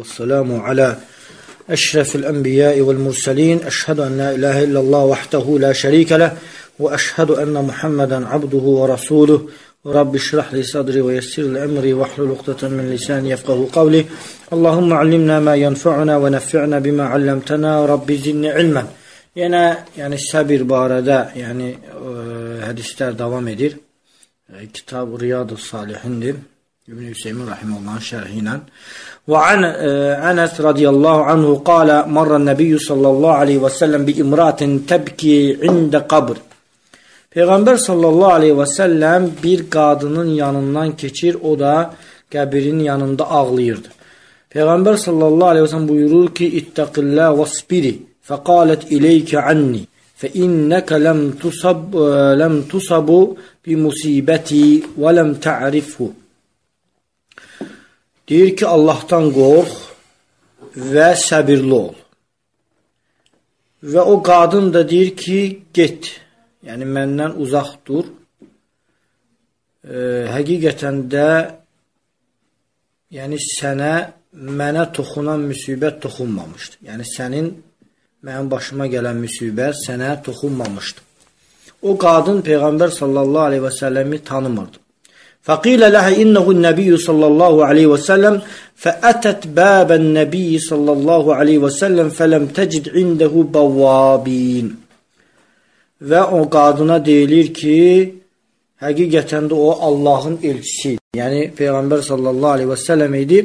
والسلام على أشرف الأنبياء والمرسلين. أشهد أن لا إله إلا الله وحده لا شريك له وأشهد أن محمدا عبده ورسوله. رب اشرح لي صدري ويسر لي أمري واحلل عقدة من لساني يفقه قولي. اللهم علمنا ما ينفعنا ونفعنا بما علمتنا. رب زدني علما. Yenə yəni səbir barədə, yəni ə, hədislər davam edir. E, kitab Riyadus Salihindir. İbn-i Hüseyin Rahimullah'ın şerhinden. Ve an Enes radıyallahu anhu kâle marra nebiyyü sallallahu aleyhi ve sellem bi imratin tebki inde kabr. Peygamber sallallahu aleyhi ve sellem bir kadının yanından geçir o da qəbirin yanında ağlayırdı. Peygamber sallallahu aleyhi ve sellem buyurur ki ittaqillah vasbiri fekalet ileyke anni fe inneke lem tusab e, lem tusabu bi musibeti ve lem ta'rifhu. Deyir ki, Allahdan qorx və səbirli ol. Və o qadın da deyir ki, get. Yəni, məndən uzaq dur. E, həqiqətən də yəni sənə mənə toxunan müsibət toxunmamışdı. Yəni, sənin mənim başıma gələn müsibət sənə toxunmamışdı. O qadın Peyğəmbər sallallahu aleyhi və səlləmi tanımırdı. Fəqilə ləhə innəhu nəbiyyü sallallahu aleyhi və səlləm fəətət bəbən nəbiyyi sallallahu aleyhi və səlləm fələm təcid indəhu bəvabin. Və o qadına deyilir ki, həqiqətən də o Allahın elçisi idi. Yəni, Peyğəmbər sallallahu aleyhi və səlləm idi.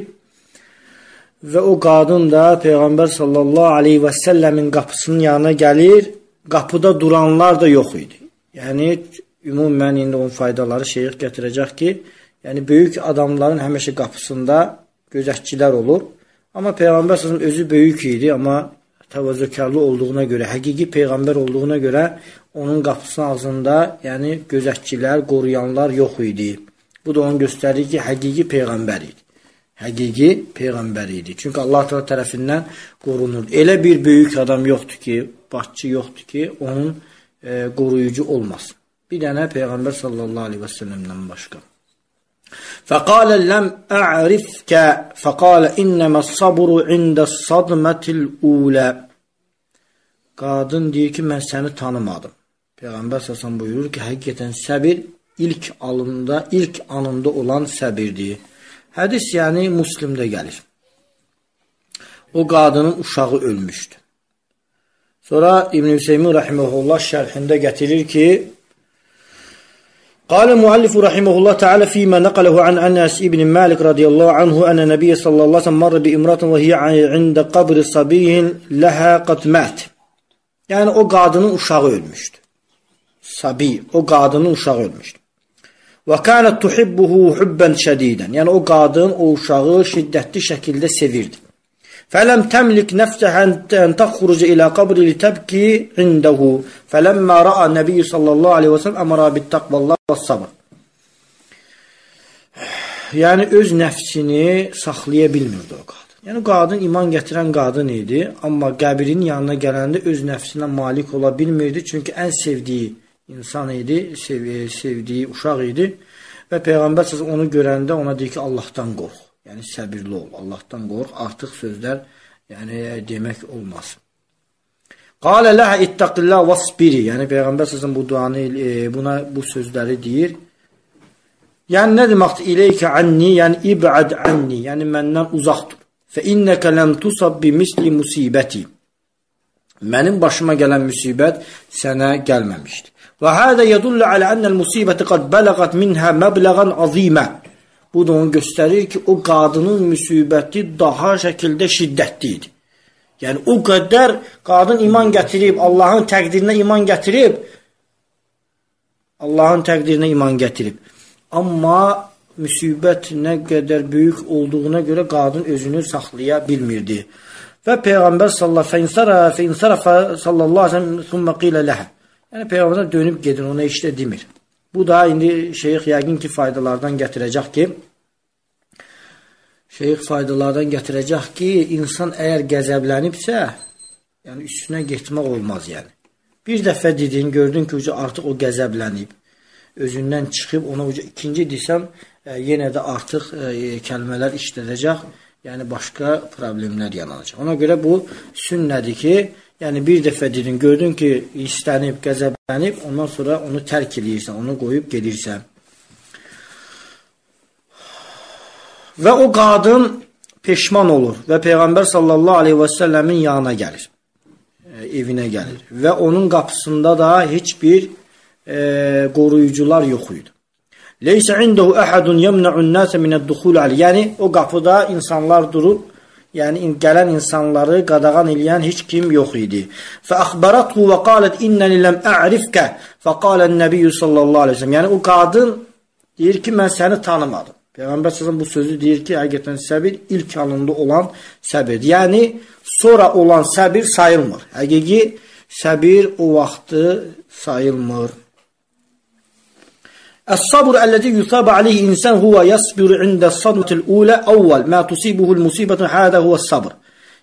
Və o qadın da Peyğəmbər sallallahu aleyhi və səlləmin qapısının yanına gəlir, qapıda duranlar da yox idi. Yəni, ümumən indi onun faydaları şeyx gətirəcək ki, yəni böyük adamların həmişə qapısında gözətçilər olur. Amma Peyğəmbər sallallahu özü böyük idi, amma təvazökarlı olduğuna görə, həqiqi Peyğəmbər olduğuna görə onun qapısının ağzında yəni gözətçilər, qoruyanlar yox idi. Bu da onu göstərir ki, həqiqi Peyğəmbər idi həqiqi peyğəmbər idi. Çünki Allah Taala tərəfindən qorunur. Elə bir böyük adam yoxdur ki, başçı yoxdur ki, onun e, qoruyucu olmasın. Bir dənə peyğəmbər sallallahu əleyhi və səlləmdən başqa. فقال لم أعرفك فقال إنما الصبر عند الصدمة الأولى Qadın deyir ki, mən səni tanımadım. Peyğəmbər səsən buyurur ki, həqiqətən səbir ilk alında, ilk anında olan səbirdir. Hədis yəni Müslimdə gəlir. O qadının uşağı ölmüşdü. Sonra İbn Hüseymin rahimehullah şərhində gətirir ki: قال المؤلف رحمه الله تعالى فيما نقله عن أنس بن مالك رضي الله عنه أن النبي صلى الله عليه وسلم مر بامرأة وهي عند قبر صبي لها قد مات. Yəni o qadının uşağı ölmüşdü. Sabi, o qadının uşağı ölmüşdü. Və kanət tuhibbuhu hubban şədidən. Yəni o qadın o uşağı şiddətli şəkildə sevirdi. Fələm təmlik nəfsəhən təxrucu ilə qabri litəbki indəhu. Fələmmə ra'a nəbiyyə sallallahu aleyhi və sələm əmara bittəqvallah və sabr. Yəni öz nəfsini saxlaya bilmirdi o qadın. Yəni qadın iman gətirən qadın idi, amma qəbrin yanına gələndə öz nəfsinə malik ola bilmirdi, çünki ən sevdiyi insan idi, sev sevdiyi uşaq idi və Peyğəmbər onu görəndə ona deyir ki, Allahdan qorx. Yəni səbirli ol, Allahdan qorx. Artıq sözlər yəni demək olmaz. Qalə ləhə ittaqillah vasbiri. Yəni Peyğəmbər səsin bu duanı e, buna bu sözləri deyir. Yəni nə deməkdir? İleykə anni, yəni ibad anni, yəni məndən uzaq dur. Fə innəkə ləm tusab bi misli musibəti. Mənim başıma gələn müsibət sənə gəlməmişdi. Və hədə yədullu alə ənəl musibəti qad bələqat minhə məbləğən azimə. Bu da onu göstərir ki, o qadının müsibəti daha şəkildə şiddətli idi. Yəni, o qədər qadın iman gətirib, Allahın təqdirinə iman gətirib, Allahın təqdirinə iman gətirib. Amma müsibət nə qədər böyük olduğuna görə qadın özünü saxlaya bilmirdi. Və Peyğəmbər sallallahu əleyhi və səlləm sallallahu əleyhi və səlləm. Yəni peyğəmbər dönüb gedin, ona işdə demir. Bu da indi şeyx yəqin ki, faydalardan gətirəcək ki, şeyx faydalardan gətirəcək ki, insan əgər qəzəblənibsə, yəni üstünə getmək olmaz yəni. Bir dəfə dedin, gördün ki, artıq o qəzəblənib, özündən çıxıb, ona ikinci desəm, e, yenə də artıq e, kəlmələr işlədəcək. yəni başqa problemlər yaranacaq. Ona görə bu sünnədir ki, yəni bir dəfə dedin, gördün ki, istənib, qəzəblənib, ondan sonra onu tərk edirsən, onu qoyub gedirsən. Və o qadın peşman olur və Peyğəmbər sallallahu aleyhi və səlləmin yanına gəlir, evinə gəlir və onun qapısında da heç bir e, qoruyucular yox idi. Leysə indehu əhədun yemna'un nasə minəd-duxul alayh. Yəni o qapıda insanlar durub, yəni gələn insanları qadağan edən heç kim yox idi. Fə əxbaratu və qalet innəni ləm a'rifkə. Fəqalə nəbiyyu sallallahu əleyhi və səlləm. Yəni o qadın deyir ki, mən səni tanımadım. Peyğəmbər sallallahu bu sözü deyir ki, həqiqətən səbir ilk anında olan səbir. Yəni sonra olan səbir sayılmır. Həqiqi səbir o vaxtı sayılmır. الصبر الذي يثاب عليه إنسان هو يصبر عند الصدمة الأولى أول ما تصيبه المصيبة هذا هو الصبر.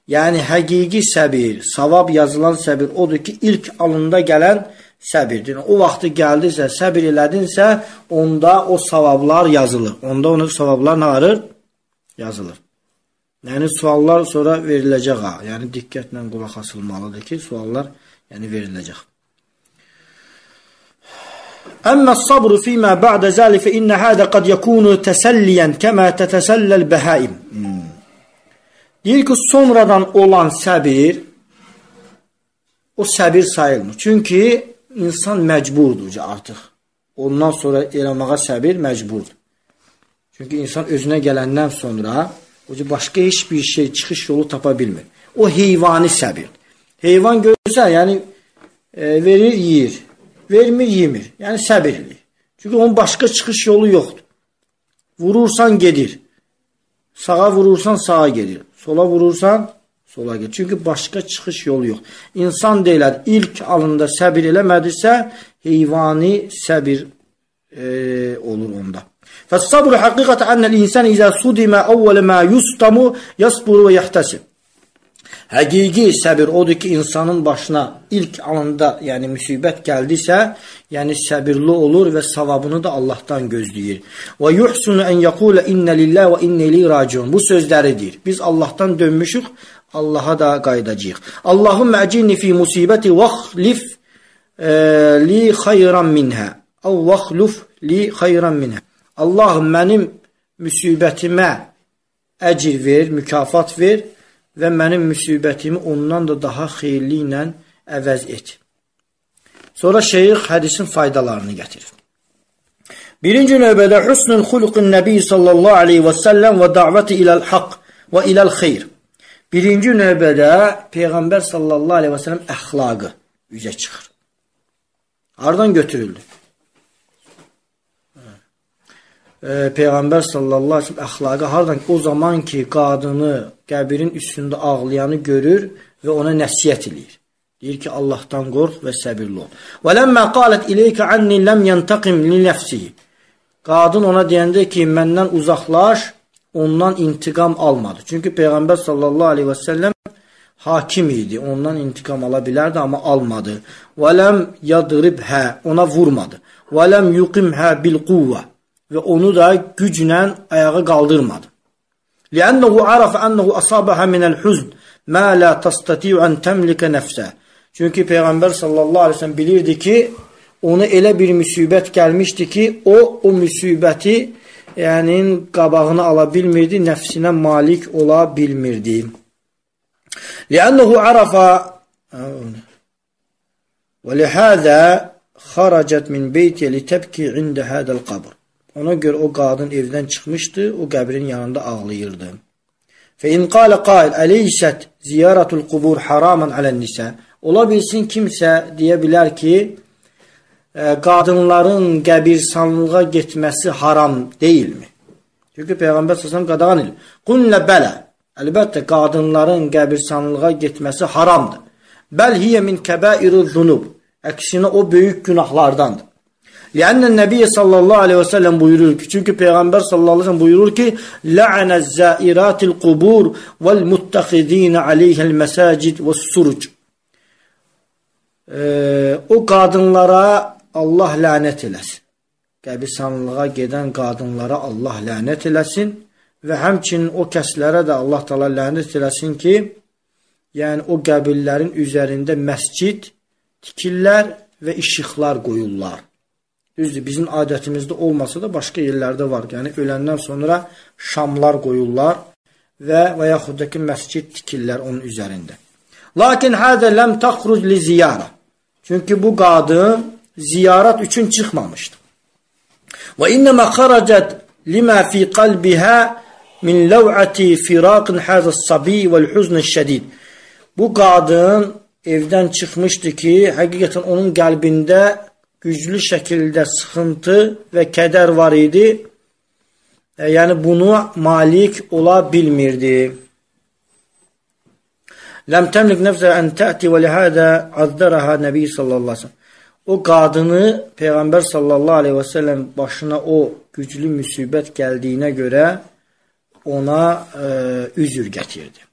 Yəni həqiqi səbir, savab yazılan səbir odur ki, ilk alında gələn səbirdir. O vaxtı gəldisə, səbir elədinsə, onda o savablar yazılır. Onda onun savablar nə arır? Yazılır. Yəni suallar sonra veriləcək ha. Yəni diqqətlə qulaq asılmalıdır ki, suallar yəni veriləcək. Əmmə sabru fīmə bə'də zəli fə innə hədə qad yəkunu təsəlliyən kəmə tətəsəlləl bəhəim. Hmm. Deyir ki, sonradan olan səbir o səbir sayılmır. Çünki insan məcburdur artıq. Ondan sonra eləməyə səbir məcburdur. Çünki insan özünə gələndən sonra oca başqa heç bir şey çıxış yolu tapa bilmir. O heyvani səbir. Heyvan görsə, yəni e, verir, yeyir vermir, yemir. Yəni səbir eləyir. Çünki onun başqa çıxış yolu yoxdur. Vurursan gedir. Sağa vurursan sağa gedir. Sola vurursan sola gedir. Çünki başqa çıxış yolu yox. İnsan deyilər ilk alında səbir eləmədisə heyvani səbir e, olur onda. Fəs-sabru həqiqətən ennel insan izə sudimə əvvəl mə yustamu yasburu və yəhtasib. Həqiqi səbir odur ki, insanın başına ilk anında, yəni müsibət gəldisə, yəni səbirli olur və savabını da Allahdan gözləyir. Və yuhsunu en yaqula inna lillahi və inna ilayhi raciun. Bu sözləri deyir. Biz Allahdan dönmüşük, Allaha da qayıdacağıq. Allahumma əcini fi musibati vaxlif e, li xayran minha. Əv vaxluf li xayran minha. Allahım mənim müsibətimə əcir ver, mükafat ver və mənim müsibətimi ondan da daha xeyirli ilə əvəz et. Sonra şeyx hədisin faydalarını gətirir. Birinci növbədə husnul xuluqun nəbi sallallahu aleyhi və səlləm və davəti iləl haqq və iləl xeyr. Birinci növbədə Peyğəmbər sallallahu aleyhi və səlləm əxlaqı üzə çıxır. Hardan götürüldü? Peyğəmbər sallallahu əleyhi və səlləm əxlaqı hardan o zaman ki, qadını qəbrin üstündə ağlayanı görür və ona nəsihət eləyir. Deyir ki, Allahdan qorx və səbirli ol. Və ləmmə qalət ileykə anni ləm yantaqim li nəfsihi. Qadın ona deyəndə ki, məndən uzaqlaş, ondan intiqam almadı. Çünki Peyğəmbər sallallahu əleyhi və səlləm hakim idi. Ondan intiqam ala bilərdi, amma almadı. Və ləm yadribhə, ona vurmadı. Və ləm yuqimhə bil quvvə və onu da güclə ayağa qaldırmadı. لأنه عرف أنه أصابها من الحزن ما لا تستطيع أن تملك نفسه. Çünki Peyğəmbər sallallahu əleyhi və səlləm bilirdi ki, ona elə bir müsibət gəlmişdi ki, o o müsibəti yəni qabağını ala bilmirdi, nəfsinə malik ola bilmirdi. لأنه عرف ولهذا خرجت من بيته لتبكي عند هذا القبر. Ona görə o qadın evdən çıxmışdı, o qəbrin yanında ağlayırdı. Fə in qalə qail əleysət ziyaratul qubur haraman alən-nisə. Ola bilsin kimsə deyə bilər ki, qadınların qəbirstanlığa getməsi haram deyilmi? Çünki Peyğəmbər səsəm qadağan edir. Qullə bələ. Əlbəttə, qadınların qəbirstanlığa getməsi haramdır. Bəl hiyə min kəbəiri zunub. Əksinə o böyük günahlardandır. Liənnən Nəbiyyə sallallahu aleyhi və səlləm buyurur ki, çünki Peyğəmbər sallallahu aleyhi və səlləm buyurur ki, Lə'ənəz zəiratil qubur vəl muttaxidinə aleyhəl məsəcid və suruc. O qadınlara Allah lənət eləsin. Qəbirsanlığa gedən qadınlara Allah lənət eləsin və həmçinin o kəslərə də Allah təala lənət eləsin ki, yəni o qəbirlərin üzərində məscid tikirlər və işıqlar qoyurlar. Düzdür, bizim adətimizdə olmasa da başqa yerlərdə var. Yəni öləndən sonra şamlar qoyurlar və və yaxud da ki məscid tikirlər onun üzərində. Lakin hədə ləm təxruc li ziyarə. Çünki bu qadın ziyarət üçün çıxmamışdı. Və innəmə xaracət limə fi qalbihə min ləv'əti firaqın həzəs sabi vəl-huznə şədid. Bu qadın evdən çıxmışdı ki, həqiqətən onun qəlbində güclü şəkildə sıxıntı və kədər var idi. E, yəni bunu malik ola bilmirdi. Ləm təmlik nəfsə ən tə'ti və lihədə azdaraha Nəbi sallallahu aleyhi. O qadını Peyğəmbər sallallahu aleyhi və səlləm başına o güclü müsibət gəldiyinə görə ona e, üzür gətirdi.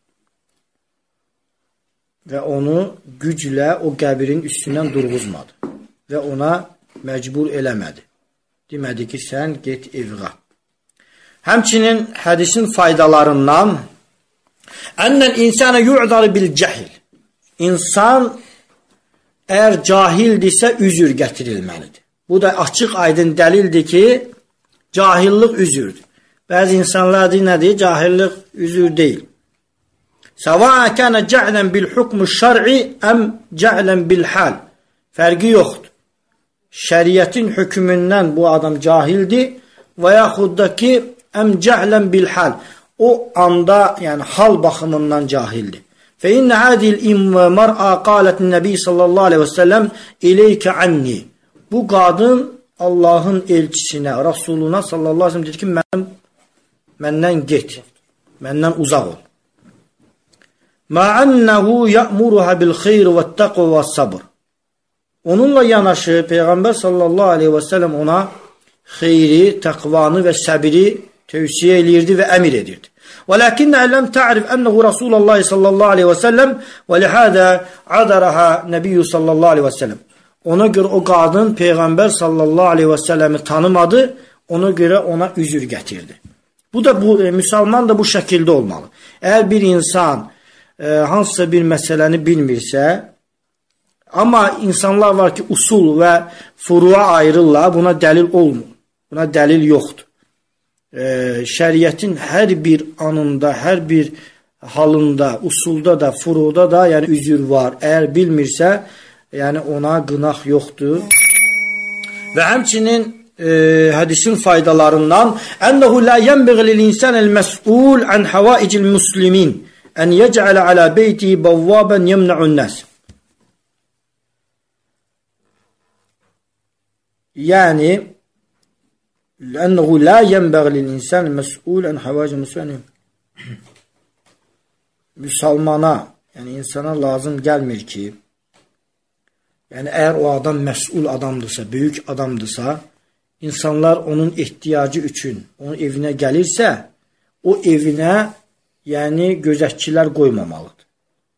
Və onu güclə o qəbirin üstündən durğuzmadı və ona məcbur eləmədi. Demədi ki, sən get evğa. Həmçinin hədisin faydalarından ənnəl insana yu'daru bil cəhil. İnsan əgər cahildirsə üzür gətirilməlidir. Bu da açıq aydın dəlildir ki, cahillik üzürdür. Bəzi insanlar deyir, nədir? Cahillik üzür deyil. Səvaə kənə cəhlən bil hukmu şər'i əm cəhlən bil hal. Fərqi yoxdur şəriətin hökmündən bu adam cahildir və yaxud da ki, əm cəhlən bil hal. O anda, yəni hal baxımından cahildir. Fə innə hədil mar'a qalət nəbi sallallahu aleyhi və səlləm ileykə anni. Bu qadın Allahın elçisinə, Rasuluna sallallahu aleyhi və səlləm dedi ki, mənim, məndən get, məndən uzaq ol. Mə ənəhu yəmuruhə bil xeyr və təqvə və sabr. Onunla yanaşı Peyğəmbər sallallahu aleyhi və səlləm ona xeyri, təqvanı və səbiri tövsiyə eləyirdi və əmir edirdi. Vələkinnə ləm ta'rif ənəhu Rasulullah sallallahu aleyhi və səlləm və lihədə adaraha nəbiyyü sallallahu aleyhi və səlləm. Ona görə o qadın Peyğəmbər sallallahu aleyhi və səlləmi tanımadı, ona görə ona üzür gətirdi. Bu da bu e, müsəlman da bu şəkildə olmalı. Əgər bir insan e, hansısa bir məsələni bilmirsə, Amma insanlar var ki, usul və furuğa ayrırlar, buna dəlil olmur. Buna dəlil yoxdur. E, şəriətin hər bir anında, hər bir halında, usulda da, furuda da, yəni üzür var. Əgər bilmirsə, yəni ona qınaq yoxdur. Və həmçinin e, hədisin faydalarından ənəhu la yenbəği lil-insan el-məs'ul an havaicil muslimin an yec'ala ala beyti bawwaban yemna'un nas. Yəni لأنه لا ينبغي للإنسان المسؤول عن حوايج المسلمين müsəlmana, yəni insana lazım gəlmir ki, yəni əgər o adam məsul adamdırsa, böyük adamdırsa, insanlar onun ehtiyacı üçün onun evinə gəlirsə, o evinə yəni gözətçilər qoymamalıdır.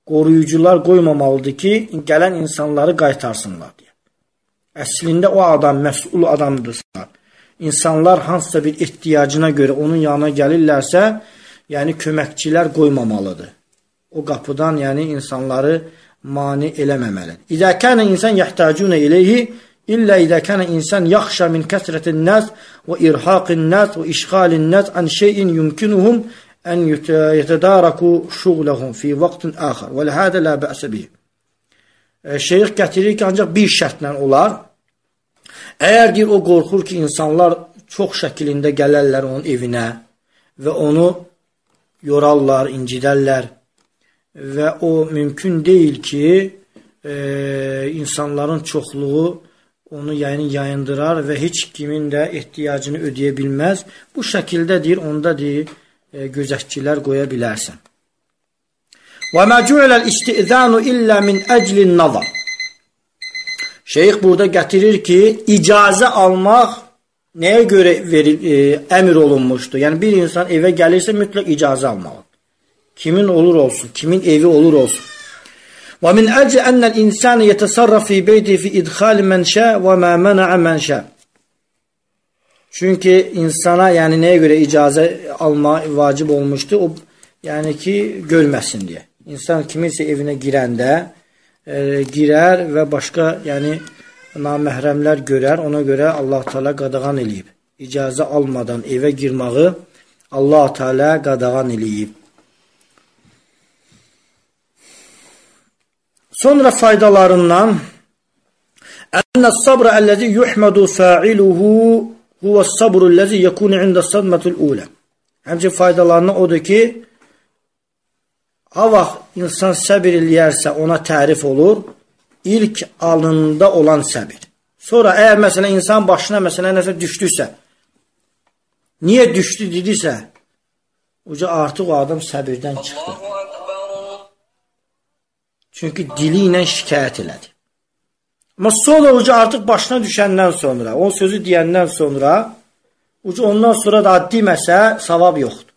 Qoruyucular qoymamalıdır ki, gələn insanları qaytarsınlar deyə. Əslində o adam məsul adamdırsa, insanlar hansısa bir ehtiyacına görə onun yanına gəlirlərsə, yəni köməkçilər qoymamalıdır. O qapıdan yəni insanları mani eləməməlidir. İzə kənə insan yəhtəcunə iləyhi illə izə kənə insan yaxşa min kəsrətin nəs və irhaqin nəs və işğalin nəs ən şeyin yumkinuhum ən yətədaraku şuğləhum fi vaxtin əxər və ləhədə lə bəsə bih. E, şeyx gətirir ki, ancaq bir şərtlə olar. Əgər deyir, o qorxur ki, insanlar çox şəkilində gələrlər onun evinə və onu yorarlar, incidərlər və o mümkün deyil ki, e, insanların çoxluğu onu yəni yayındırar və heç kimin də ehtiyacını ödəyə bilməz. Bu şəkildə deyir, onda deyir, e, gözətçilər qoya bilərsən. Və mə cü'ləl istizanu illə min əclin nazar. Şeyx burada gətirir ki, icazə almaq nəyə görə veril, e, əmr olunmuşdur? Yəni bir insan evə gəlirsə mütləq icazə almalıdır. Kimin olur olsun, kimin evi olur olsun. Və min əcl ennəl insan yetəsarraf fi beyti fi idxal mən şə və mə mənə mən şə. Çünki insana yəni nəyə görə icazə alma vacib olmuşdu? O yəni ki, görməsin deyə. İnsan kiminsə evinə girəndə e, girər və başqa, yəni naməhrəmlər görər. Ona görə Allah Taala qadağan eləyib. İcazə almadan evə girməyi Allah Taala qadağan eləyib. Sonra faydalarından Ənə sabra əlləzi yuhmədu fa'iluhu huvə sabru əlləzi yekunu ində sadmətul ulə. Həmçin faydalarından odur ki, ha vaxt insan səbir eləyərsə ona tərif olur, ilk alında olan səbir. Sonra əgər məsələn insan başına məsələn nəsə düşdüsə, niyə düşdü dedisə, uca artıq o adam səbirdən çıxdı. Çünki dili ilə şikayət elədi. Amma sonra uca artıq başına düşəndən sonra, o sözü deyəndən sonra, uca ondan sonra da deməsə, savab yoxdur.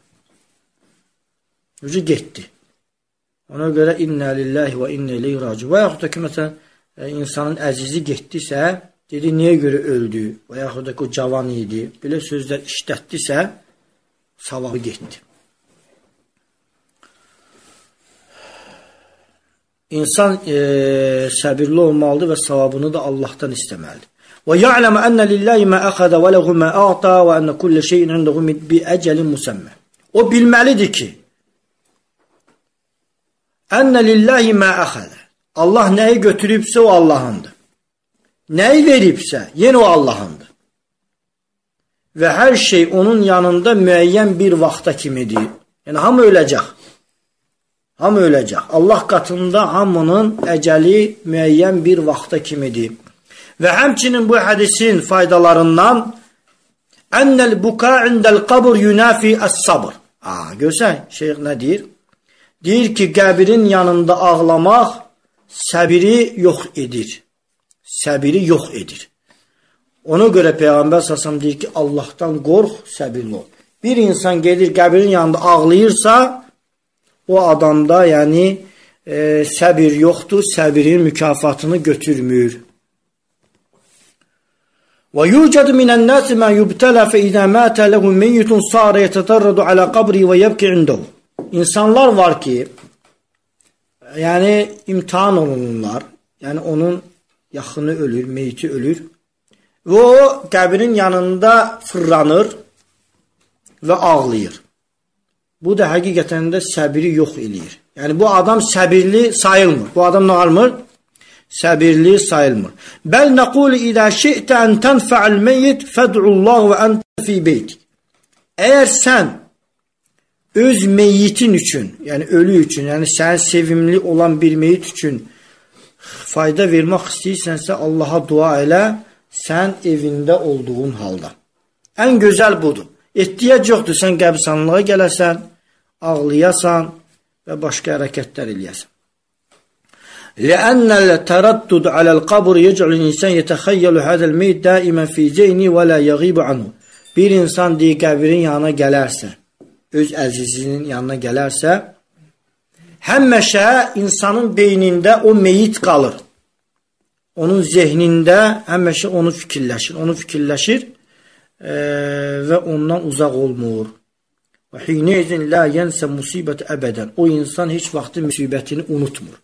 Uca getdi. Ona görə innə lillahi və innə ileyhi raci. Və yaxud da ki, məsələn, e, insanın əzizi getdisə, dedi, niyə görə öldü? Və yaxud da ki, o cavan idi. Belə sözlər işlətdisə, savabı getdi. İnsan e, səbirli olmalıdır və savabını da Allahdan istəməlidir. Və ya'lamu enne lillahi ma akhadha və lehu ma a'ta və enne kulli şeyin indehu bi ecelin musamma. O bilməlidir ki, enne lillahi ma akhadha. Allah nəyi götürübsə o Allahındır. Nəyi veribsə, yenə o Allahındır. Və hər şey onun yanında müəyyən bir vaxta kimidir. Yəni hamı öləcək. Hamı öləcək. Allah qatında hamının əcəli müəyyən bir vaxta kimidir. Və həmçinin bu hədisin faydalarından ennel buka indel qabr yunafi as-sabr. Aa, görsən, şeyx nə deyir? Deyir ki, qəbrin yanında ağlamaq səbiri yox edir. Səbiri yox edir. Ona görə Peyğəmbər səsəm deyir ki, Allahdan qorx, səbirli ol. Bir insan gedir qəbrin yanında ağlayırsa, o adamda yəni e, səbir yoxdur, səbirin mükafatını götürmür. Minən-nas ma yubtala fa izə mata lahu meyyitun sara yatatarradu ala qabri və yabki indahu. İnsanlar var ki, yəni imtahan olunurlar. Yəni onun yaxını ölür, meyti ölür və o qəbrin yanında fırlanır və ağlayır. Bu da həqiqətən də səbiri yox eləyir. Yəni bu adam səbirli sayılmır. Bu adam nə almır? Səbirli sayılmır. Bəl nəqulu idə şi'tə ən tənfə'l meyyit fəd'ullah və əntə fi beytik. Əgər sən öz meyyitin üçün, yəni ölü üçün, yəni sənin sevimli olan bir meyyit üçün fayda vermək istəyirsənsə Allaha dua elə, sən evində olduğun halda. Ən gözəl budur. Ehtiyac yoxdur, sən qəbristanlığa gələsən, ağlayasan və başqa hərəkətlər eləyəsən. لأن التردد على القبر يجعل الإنسان يتخيل هذا الميت دائما في ذهنه ولا يغيب عنه. Bir insan deyə qəbrin yanına gələrsə, öz əzizinin yanına gələrsə, həmişə insanın beynində o meyit qalır. Onun zehnində həmişə onu fikirləşir, onu fikirləşir e, və ondan uzaq olmur. Və hinezin la yensə musibət əbədən. O insan heç vaxtı müsibətini unutmur.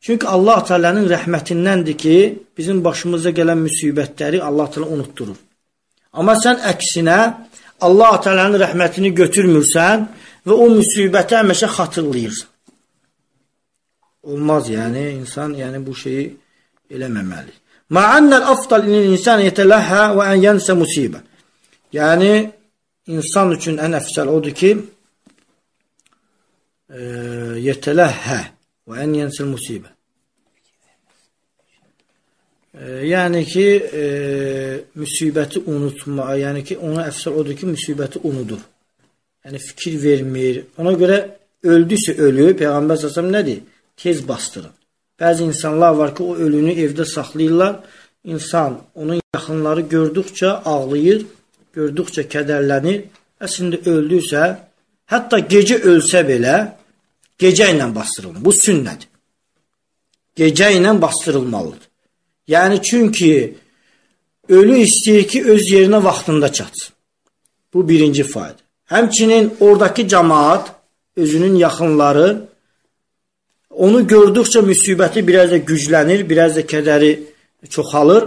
Çünki Allah Teala'nın rəhmətindəndir ki, bizim başımıza gələn müsibətləri Allah Teala unutturur. Amma sən əksinə Allah Teala'nın rəhmətini götürmürsən və o müsibəti həmişə xatırlayırsan. Olmaz yəni insan yəni bu şeyi eləməməli. Ma'annal afdal inil insan yetələhə və ən yensə musibə. Yəni insan üçün ən əfsəl odur ki, e, yetələhə və ən yensil musibə. Yəni ki, e, müsibəti unutma, yəni ki, ona əfsəl odur ki, müsibəti unudur. Yəni fikir vermir. Ona görə öldüsə ölü, Peyğəmbər səsəm nədir? Tez bastırın. Bəzi insanlar var ki, o ölünü evdə saxlayırlar. İnsan onun yaxınları gördükcə ağlayır, gördükcə kədərlənir. Əslində öldüysə, hətta gecə ölsə belə gecə ilə bastırılır. Bu sünnədir. Gecə ilə bastırılmalıdır. Yəni çünki ölü istəyir ki, öz yerinə vaxtında çatsın. Bu birinci fayda. Həmçinin oradakı cəmaat, özünün yaxınları onu gördükcə müsibəti biraz da güclənir, biraz da kədəri çoxalır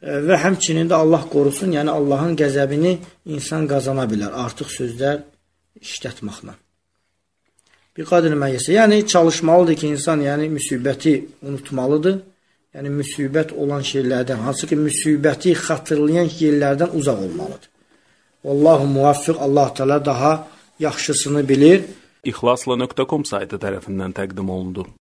və həmçinin də Allah qorusun, yəni Allahın qəzəbini insan qazana bilər artıq sözlər işlətməklə. Bir qadın məyyəsə, yəni çalışmalıdır ki, insan yəni müsibəti unutmalıdır. Yəni müsibət olan şeylərdən, hansı ki müsibəti xatırlayan yerlərdən uzaq olmalıdır. Vallahu muvaffiq, Allah Teala daha yaxşısını bilir. İxlasla.com saytı tərəfindən təqdim olundu.